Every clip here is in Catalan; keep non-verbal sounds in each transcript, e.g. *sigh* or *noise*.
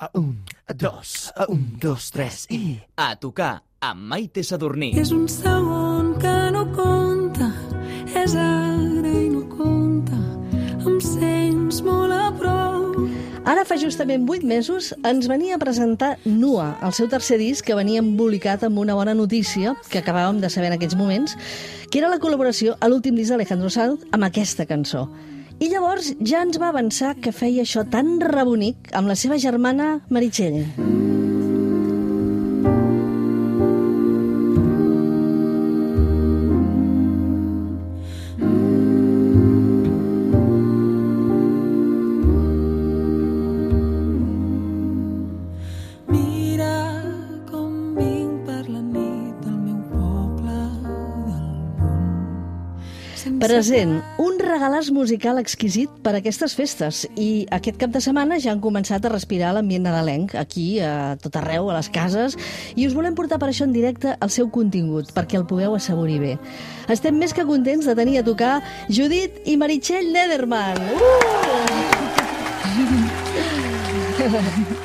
A un, a dos, a un, dos, tres i... A tocar amb Maite Sadurní. És un segon que no compta, és ara i no compta, em sents molt a prop. Ara fa justament 8 mesos ens venia a presentar Nua, el seu tercer disc que venia embolicat amb una bona notícia que acabàvem de saber en aquells moments, que era la col·laboració a l'últim disc d'Alejandro Sanz amb aquesta cançó. I llavors ja ens va avançar que feia això tan rebonic amb la seva germana Meritxell. Present regalàs musical exquisit per a aquestes festes i aquest cap de setmana ja han començat a respirar l'ambient nadalenc aquí, a tot arreu, a les cases i us volem portar per això en directe el seu contingut perquè el pugueu assaborir bé. Estem més que contents de tenir a tocar Judit i Meritxell Nederman. Uh! *laughs*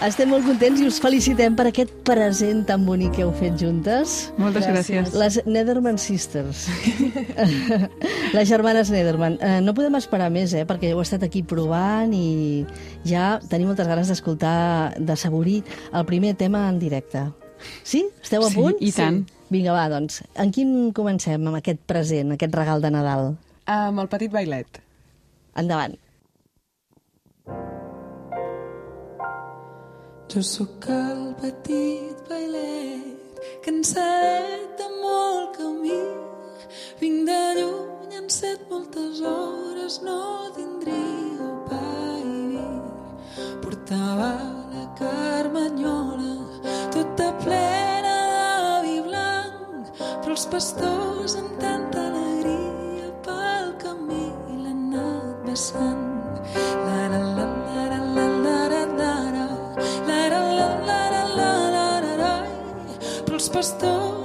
Estem molt contents i us felicitem per aquest present tan bonic que heu fet juntes. Moltes gràcies. Les Nederman Sisters. *laughs* Les germanes Nederman. Eh, no podem esperar més, eh, perquè heu estat aquí provant i ja tenim moltes ganes d'escoltar, de saborir el primer tema en directe. Sí? Esteu a Sí, punt? i tant. Vinga, va, doncs. En quin comencem, amb aquest present, aquest regal de Nadal? Amb el petit bailet. Endavant. Jo sóc el petit bailet cansat de molt camí. Vinc de lluny, en set moltes hores no tindria pa. Portava la carmanyola tota plena de vi blanc, però els pastors amb tanta alegria pel camí l'han anat vessant. costou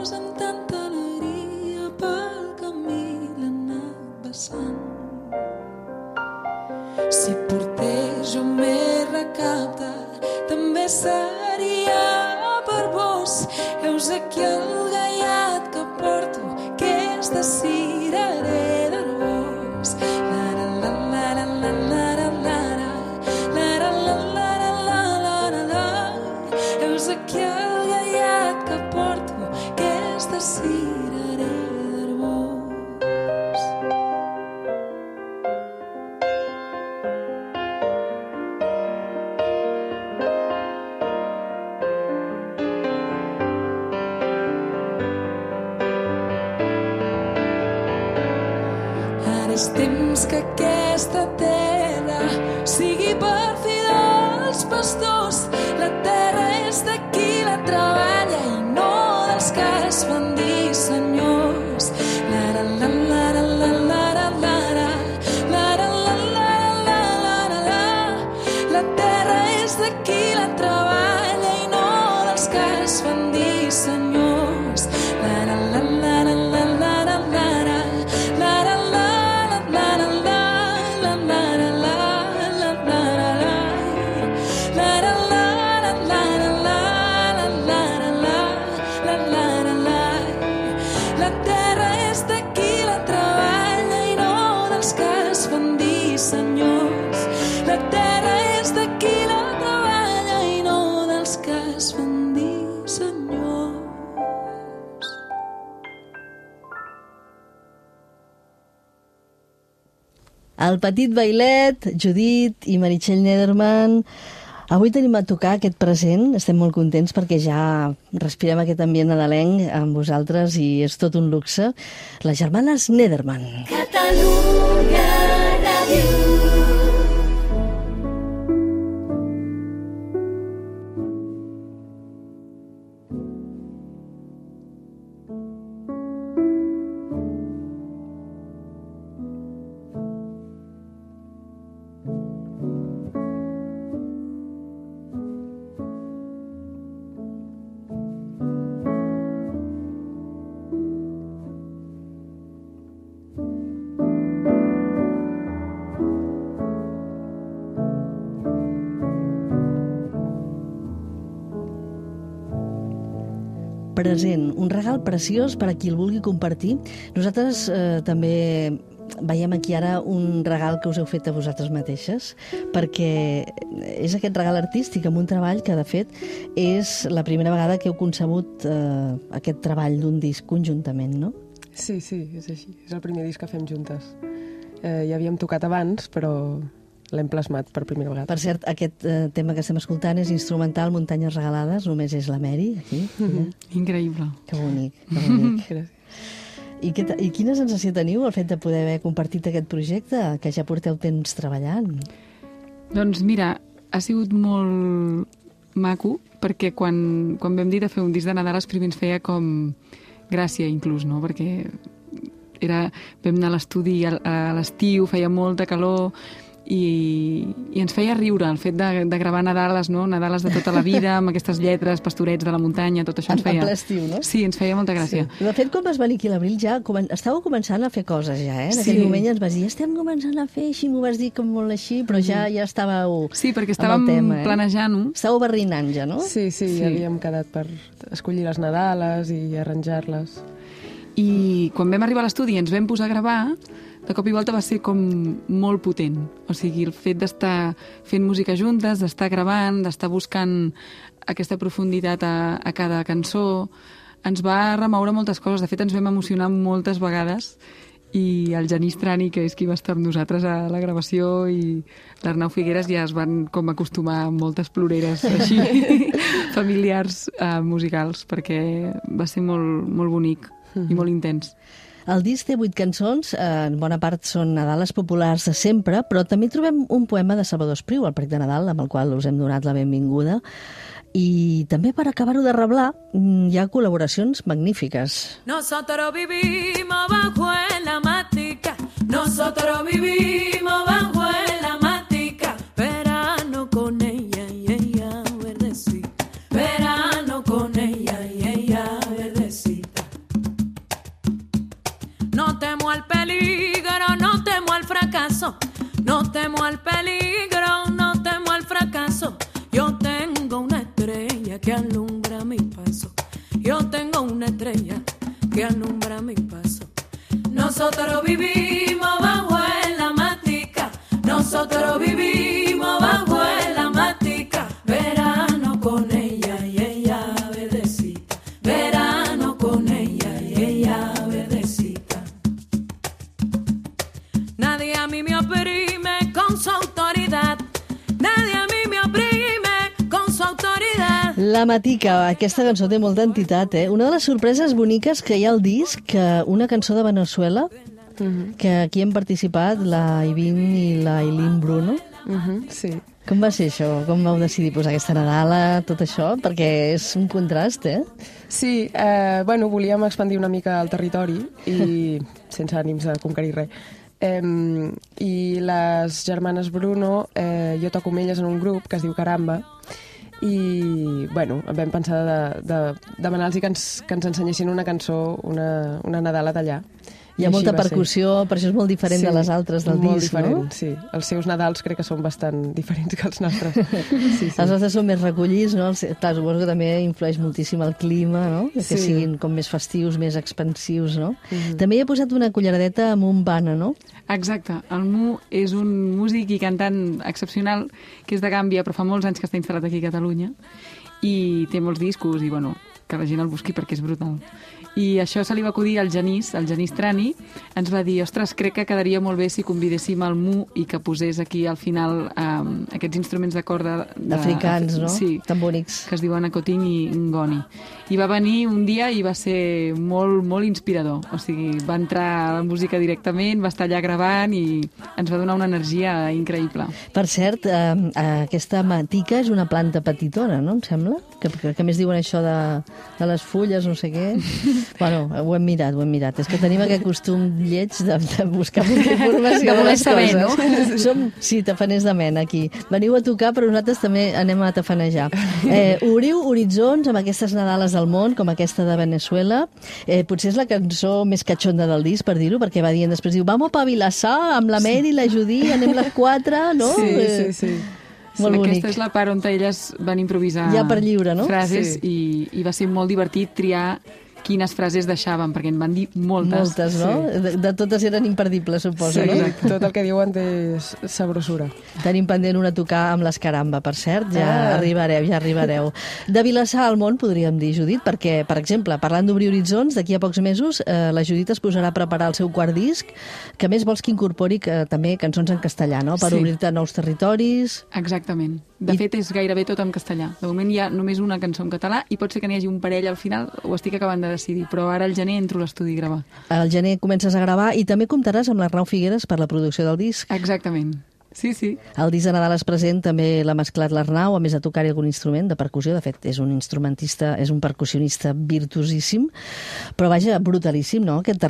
és temps que aquesta terra sigui per fi dels pastors. La terra és de qui la treballa i no dels que es fan dir senyors. Senyors. La terra és de qui la treballa i no dels que es fan dir senyors. El petit bailet, Judit i Meritxell Nederman. Avui tenim a tocar aquest present, estem molt contents perquè ja respirem aquest ambient nadalenc amb vosaltres i és tot un luxe. Les germanes Nederman. Catalunya present, un regal preciós per a qui el vulgui compartir. Nosaltres eh, també veiem aquí ara un regal que us heu fet a vosaltres mateixes, perquè és aquest regal artístic amb un treball que, de fet, és la primera vegada que heu concebut eh, aquest treball d'un disc conjuntament, no? Sí, sí, és així. És el primer disc que fem juntes. Eh, ja havíem tocat abans, però l'hem plasmat per primera vegada. Per cert, aquest eh, tema que estem escoltant és instrumental Muntanyes Regalades, només és la Mary, aquí. Mm Increïble. Que bonic, que bonic. *laughs* Gràcies. I, què, ta- I quina sensació teniu el fet de poder haver compartit aquest projecte, que ja porteu temps treballant? Doncs mira, ha sigut molt maco, perquè quan, quan vam dir de fer un disc de Nadal, els primers feia com gràcia, inclús, no? Perquè era, vam anar a l'estudi a a l'estiu, feia molta calor, i, i ens feia riure el fet de, de gravar Nadales, no? Nadales de tota la vida, amb aquestes lletres, pastorets de la muntanya, tot això En- ens feia... en ple estiu, no? Sí, ens feia molta gràcia. De fet, quan vas venir aquí a l'abril ja comen... estàveu començant a fer coses ja, eh? En aquell Sí. moment ja ens vas dir, estem començant a fer així, m'ho vas dir com molt així, però ja ja estàveu Sí, perquè el estàvem tema, eh? planejant-ho. Estàveu barrinant ja, no? Sí, sí, Sí. sí, havíem quedat per escollir les Nadales i arranjar-les. I quan vam arribar a l'estudi i ens vam posar a gravar, de cop i volta va ser com molt potent. O sigui, el fet d'estar fent música juntes, d'estar gravant, d'estar buscant aquesta profunditat a, a cada cançó, ens va remoure moltes coses. De fet, ens vam emocionar moltes vegades i el Genís Trani, que és qui va estar amb nosaltres a la gravació, i l'Arnau Figueres ja es van com acostumar a moltes ploreres així *laughs* familiars eh, musicals, perquè va ser molt, molt bonic i molt intens. El disc té vuit cançons, eh, en bona part són Nadales populars de sempre, però també trobem un poema de Salvador Espriu, el Prec de Nadal, amb el qual us hem donat la benvinguda. I també per acabar-ho de reblar, mm, hi ha col·laboracions magnífiques. Nosotros vivimos bajo la matica. Nosotros vivimos que alumbra mi paso. Yo tengo una estrella que alumbra mi paso. Nosotros vivimos bajo la matica. Nosotros vivimos La Matica, aquesta cançó té molta entitat, eh? Una de les sorpreses boniques que hi ha al disc, que una cançó de Venezuela, que aquí hem participat, la Ivin i la Eileen Bruno. Uh -huh, sí. Com va ser això? Com vau decidir posar aquesta Nadala, tot això? Perquè és un contrast, eh? Sí, eh, bueno, volíem expandir una mica el territori i *laughs* sense ànims de conquerir res. Eh, I les germanes Bruno, eh, jo toco amb elles en un grup que es diu Caramba, i bueno, vam pensar de, de demanar-los que ens, que ens ensenyessin una cançó, una, una Nadala d'allà. Hi ha molta va ser. percussió, per això és molt diferent de les altres del molt disc, diferent, no? sí. Els seus Nadals crec que són bastant *laughs* diferents que els nostres. *laughs* Sí, sí. Els nostres són més recollits, no? Els- Clar, suposo que també influeix moltíssim el clima, no? Que Sí. siguin com més festius, més expansius, no? També hi he posat una culleradeta amb un bana, no? Exacte. El Mu és un músic i cantant excepcional, que és de Gàmbia, però fa molts anys que està instal·lat aquí a Catalunya, i té molts discos, i bueno, que la gent el busqui perquè és brutal. I això se li va acudir al Genís, al Genís Trani, ens va dir, ostres, crec que quedaria molt bé si convidéssim el Mu i que posés aquí al final um, aquests instruments de corda... de- Africans, no? Sí, Tan bonics. que es diuen Acoting i Ngoni. I va venir un dia i va ser molt, molt inspirador. O sigui, va entrar a la música directament, va estar allà gravant i ens va donar una energia increïble. Per cert, eh, aquesta matica és una planta petitona, no? Em sembla? Que, que, que més diuen això de, de les fulles, no sé què. *laughs* bueno, ho hem mirat, ho hem mirat. És que tenim aquest costum lleig de, de buscar molta *laughs* informació De voler saber, coses. Som, sí, tafaners de mena, aquí. Veniu a tocar, però nosaltres també anem a tafanejar. Eh, obriu horitzons amb aquestes Nadales del món, com aquesta de Venezuela. Eh, potser és la cançó més catxonda del disc, per dir-ho, perquè va dient després, diu, vamos pa Vilassar, amb la Mary i la Judí, anem les quatre, no? Sí, Eh, sí, sí. Molt bonic. Aquesta és la part on elles van improvisar Ja per lliure, no? frases Sí. i, i va ser molt divertit triar quines frases deixàvem, perquè en van dir moltes. Moltes, no? De, de totes eren imperdibles, suposo, Sí, no? tot el que diuen té sabrosura. Tenim pendent una a tocar amb l'escaramba, per cert, ja Ah. arribareu, ja arribareu. De Vilassar al món, podríem dir, Judit, perquè, per exemple, parlant d'obrir horitzons, d'aquí a pocs mesos eh, la Judit es posarà a preparar el seu quart disc, que a més vols que incorpori que, també cançons en castellà, no?, per Sí. obrir-te nous territoris... Exactament. De I- fet, és gairebé tot en castellà. De moment hi ha només una cançó en català i pot ser que n'hi hagi un parell al final, ho estic acabant de decidir, però ara al gener entro a l'estudi a gravar. Al gener comences a gravar i també comptaràs amb l'Arnau Figueres per la producció del disc. Exactament. Sí, sí. El disc de Nadal es present també l'ha mesclat l'Arnau, a més de tocar-hi algun instrument de percussió. De fet, és un instrumentista, és un percussionista virtuosíssim, però vaja, brutalíssim, no?, aquest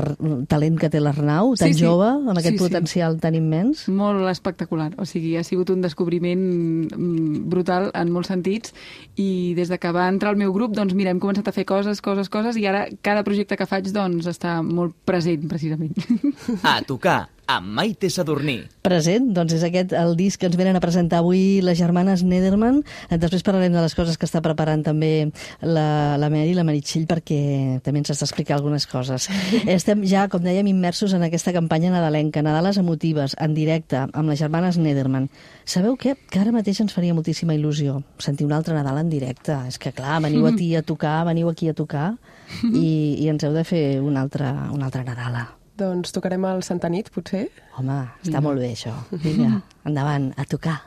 talent que té l'Arnau, tan Sí, sí. jove, amb aquest Sí, sí. potencial tan immens. Molt espectacular. O sigui, ha sigut un descobriment mm, brutal en molts sentits i des de que va entrar al meu grup, doncs mira, hem començat a fer coses, coses, coses i ara cada projecte que faig doncs està molt present, precisament. *laughs* A tocar amb Maite Sadurní. Present, doncs és aquest el disc que ens venen a presentar avui les germanes Nederman. Eh, Després parlarem de les coses que està preparant també la, la Mary, la Meritxell, perquè també ens has d'explicar algunes coses. *laughs* Estem ja, com dèiem, immersos en aquesta campanya nadalenca, Nadales emotives, en directe, amb les germanes Nederman. Sabeu què? Que ara mateix ens faria moltíssima il·lusió sentir un altre Nadal en directe. És que, clar, veniu *laughs* aquí a tocar, veniu aquí a tocar *laughs* i, i ens heu de fer un altre, un altre Nadala. Doncs tocarem el Santa Nit, potser? Home, està molt bé això. Vinga, endavant, a tocar.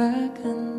Va cantant.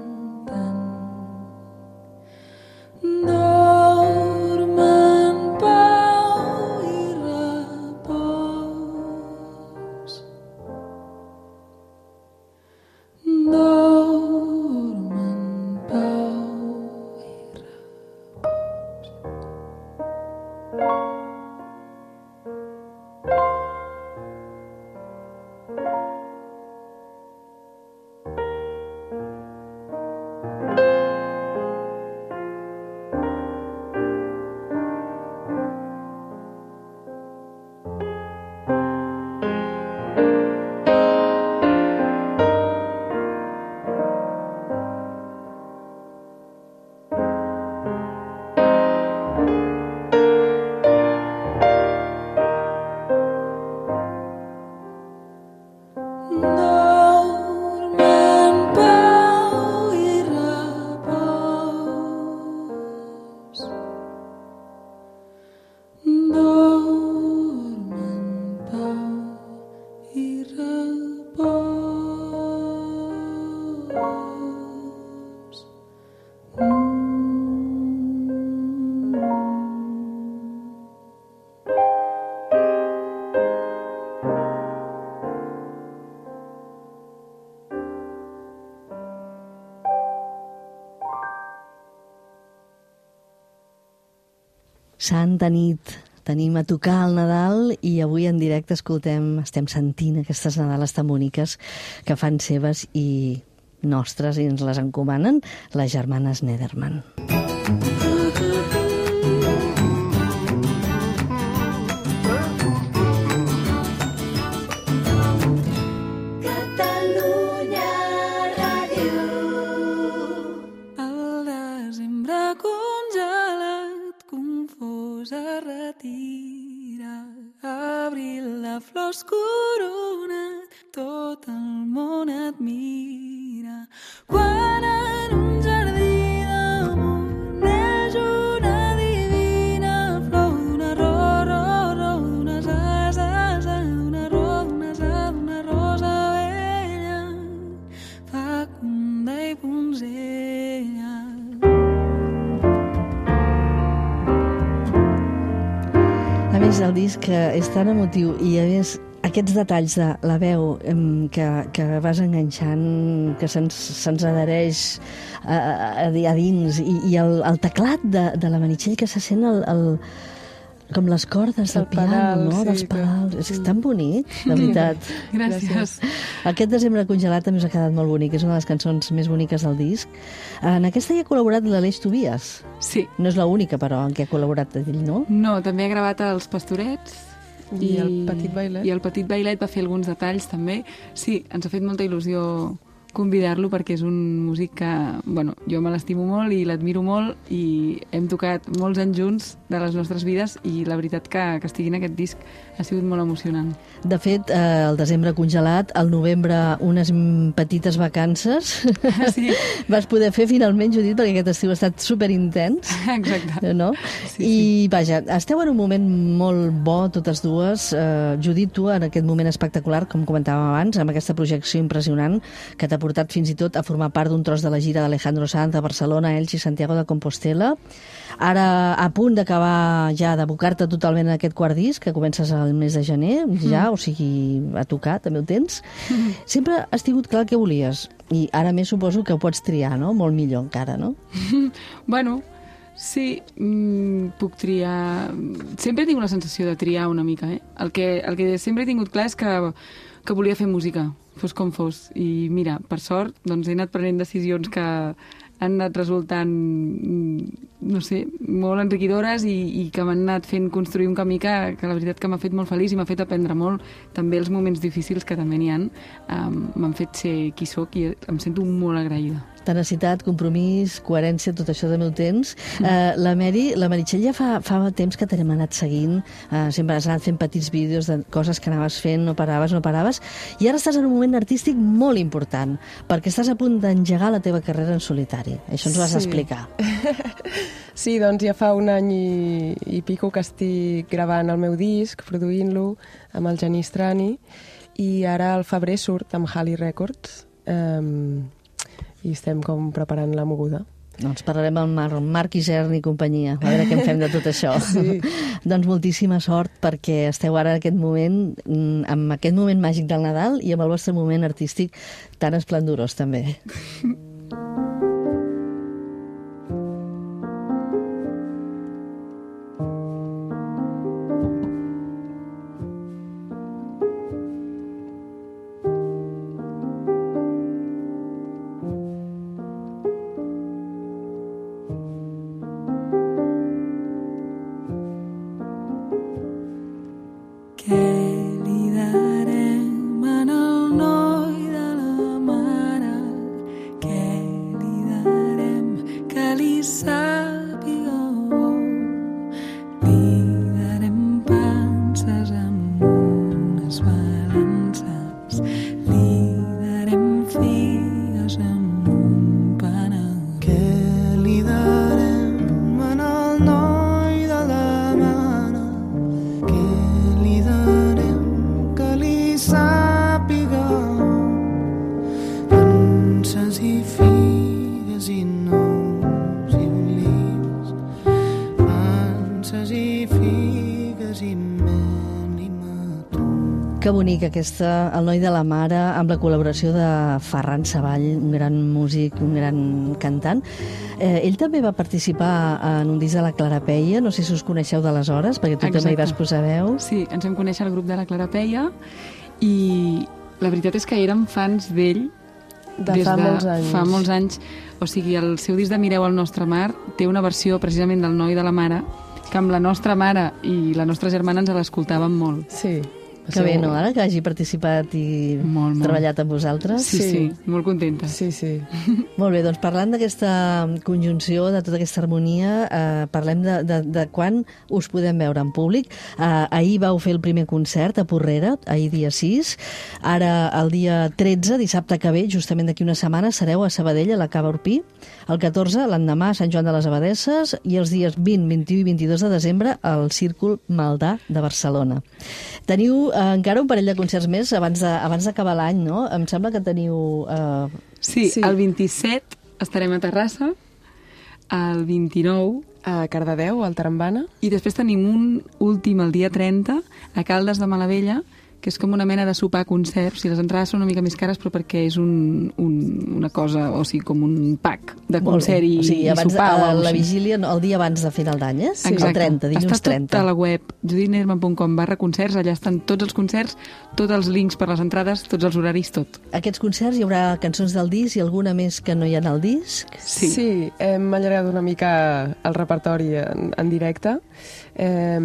Santa nit, tenim a tocar el Nadal i avui en directe escoltem, estem sentint aquestes Nadales tan boniques que fan seves i nostres i ens les encomanen les germanes Nederman. Catalunya flors coronat, tot el món et mira. Quan en un jardí d'amor neix una divina flor d'una ro, ro, ro, sa, sa, d'una ro, d'una sa, d'una rosa vella. ella. A més, el disc eh, és tan emotiu i, a més, aquests detalls de la veu que, que vas enganxant, que se'ns se adhereix a, a, a dins, i, i el, el teclat de, de la Meritxell que se sent el, el, com les cordes del Del piano, pedal, no? sí, dels que- pedals. És tan bonic, de veritat. *laughs* Gràcies. Aquest desembre congelat també us ha quedat molt bonic, és una de les cançons més boniques del disc. En aquesta hi ha col·laborat l'Aleix Tobias. Sí. No és l'única, però, en què ha col·laborat ell, no? No, també ha gravat els Pastorets. I el Petit Bailet. I el Petit Bailet va fer alguns detalls, també. Sí, ens ha fet molta il·lusió convidar-lo perquè és un músic que, bueno, jo me l'estimo molt i l'admiro molt i hem tocat molts anys junts de les nostres vides i la veritat que, que estigui en aquest disc ha sigut molt emocionant. De fet, eh, el desembre congelat, al novembre unes petites vacances. Sí. *laughs* Vas poder fer finalment, Judit, perquè aquest estiu ha estat superintens. *laughs* Exacte. No? Sí, I, vaja, esteu en un moment molt bo, totes dues. Uh, Judit, tu, en aquest moment espectacular, com comentàvem abans, amb aquesta projecció impressionant que t'ha portat fins i tot a formar part d'un tros de la gira d'Alejandro Sanz a Barcelona, Elx i Santiago de Compostela. Ara, a punt d'acabar ja d'abocar-te totalment en aquest quart disc, que comences al mes de gener, ja, o sigui, a tocar, també ho tens. Sempre has tingut clar que volies, i ara més suposo que ho pots triar, no? Molt millor encara, no? *laughs* Bueno, sí, mm, puc triar... Sempre tinc la sensació de triar una mica, eh? El que, el que sempre he tingut clar és que, que volia fer música, fos com fos. I mira, per sort, doncs he anat prenent decisions que han anat resultant, mm, no sé, molt enriquidores i, i que m'han anat fent construir un camí que, que la veritat que m'ha fet molt feliç i m'ha fet aprendre molt. També els moments difícils que també n'hi ha um, m'han fet ser qui sóc i em sento molt agraïda. Tenacitat, compromís, coherència, tot això també ho tens. Eh, la Mary, la Meritxell ja fa, fa temps que t'hem anat seguint, eh, sempre has anat fent petits vídeos de coses que anaves fent, no paraves, no paraves, i ara estàs en un moment artístic molt important, perquè estàs a punt d'engegar la teva carrera en solitari. Això ens ho has Sí. d'explicar. *laughs* Sí, doncs ja fa un any i, i pico que estic gravant el meu disc, produint-lo amb el Genís Trani, i ara al febrer surt amb Halley Records, um, i estem com preparant la moguda. Doncs parlarem amb Mar Marc Isern i companyia, a veure què en fem de tot això. *laughs* Sí. *laughs* doncs moltíssima sort perquè esteu ara en aquest moment, mm, amb aquest moment màgic del Nadal i amb el vostre moment artístic tan esplendorós també. *laughs* i figues i nous i. Panses i figues i mel i mató. Que bonic aquesta, El noi de la mare, amb la col·laboració de Ferran Savall, un gran músic, un gran cantant. Eh, ell també va participar en un disc de la Clara Peia, no sé si us coneixeu d'aleshores, perquè tu també hi vas Exacte. posar veu. Sí, ens vam conèixer al grup de la Clara Peia i la veritat és que érem fans d'ell De des fa de molts anys. fa molts anys. O sigui, el seu disc de Mireu al nostre mar té una versió precisament del noi de la mare que amb la nostra mare i la nostra germana ens l'escoltàvem molt. Sí. Que bé, no?, ara que hagi participat i Molt, molt. treballat amb vosaltres. Sí, sí, Sí. molt contenta. Sí, sí. *laughs* Molt bé, doncs parlant d'aquesta conjunció, de tota aquesta harmonia, eh, parlem de, de, de quan us podem veure en públic. Eh, ahir vau fer el primer concert a Porrera, ahir dia 6. Ara, el dia 13, dissabte que ve, justament d'aquí una setmana, sereu a Sabadell, a la Cava Urpí. El 14, l'endemà, a Sant Joan de les Abadesses. I els dies 20, 21 i 22 de desembre, al Círcul Maldà de Barcelona. Teniu encara un parell de concerts més abans de- abans d'acabar l'any, no? Em sembla que teniu... Eh, Sí, Sí. el 27 estarem a Terrassa el 29 A Cardedeu, al Tarambana. i després tenim un últim el dia 30 a Caldes de Malavella que és com una mena de sopar-concert. O sigui, les entrades són una mica més cares, però perquè és un, un, una cosa, o sigui, com un pack de concert i, o sigui, abans, i sopar. o a alguna la vigília, no, el dia abans de final d'any, eh? Sí, el Exacte. 30, dilluns Està tot 30. a la web juditnerman.com barra concerts, allà estan tots els concerts, tots els links per les entrades, tots els horaris, tot. Aquests concerts hi haurà cançons del disc i alguna més que no hi ha en el disc? Sí. sí hem allargat una mica el repertori en, en directe. Eh,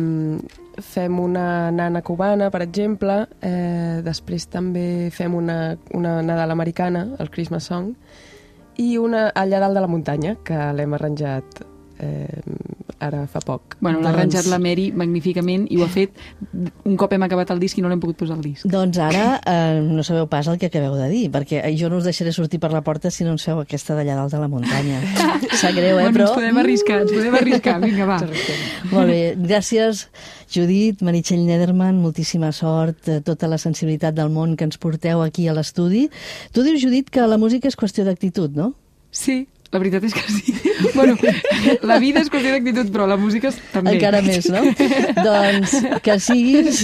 fem una nana cubana, per exemple, eh, després també fem una, una Nadal americana, el Christmas Song, i una allà dalt de la muntanya, que l'hem arranjat eh, ara fa poc. Bueno, l'ha Doncs- arranjat la Mary magníficament i ho ha fet un cop hem acabat el disc i no l'hem pogut posar al disc. Doncs ara eh, no sabeu pas el que acabeu de dir, perquè jo no us deixaré sortir per la porta si no ens feu aquesta d'allà dalt de la muntanya. *laughs* Sap greu, eh, bueno, però... ens podem arriscar, ens podem arriscar. Vinga, va. *laughs* Molt bé, gràcies Judit, Meritxell Nederman, moltíssima sort, eh, tota la sensibilitat del món que ens porteu aquí a l'estudi. Tu dius, Judit, que la música és qüestió d'actitud, no? Sí, la veritat és que sí. *laughs* bueno, la vida és qüestió d'actitud, però la música és també. Encara més, no? *laughs* doncs que siguis,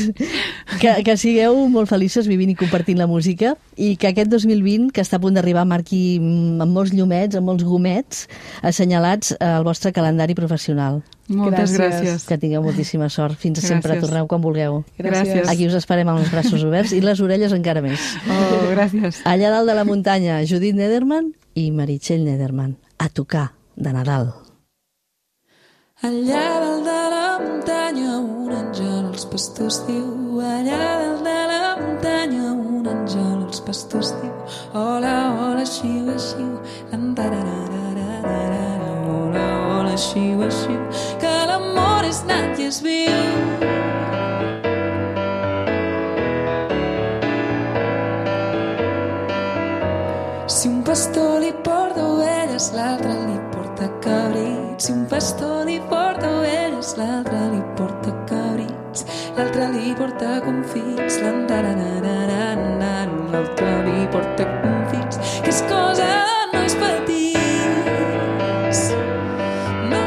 que, que sigueu molt felices vivint i compartint la música i que aquest 2020, que està a punt d'arribar, marqui amb molts llumets, amb molts gomets assenyalats al vostre calendari professional. Moltes Gràcies. gràcies. Que tingueu moltíssima sort. Fins a sempre, Gràcies. torneu quan vulgueu. Gràcies. Aquí us esperem amb els braços oberts i les orelles encara més. Oh, gràcies. Allà dalt de la muntanya, Judit Nederman i Meritxell Nederman. A tocar de Nadal. Allà dalt de la muntanya un àngel als pastors diu Allà dalt de la muntanya un àngel als pastors diu Hola, hola, xiu, xiu Hola, hola, xiu, xiu Que l'amor és nat i és viu Si un pastor li porta ovelles, l'altre li porta cabrits. L'altre li porta confits, l'altre li porta confits, que és cosa de nois petits. No,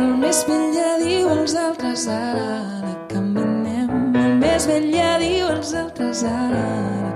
el més vell ja diu als altres ara, caminem. El més vell ja diu als altres ara,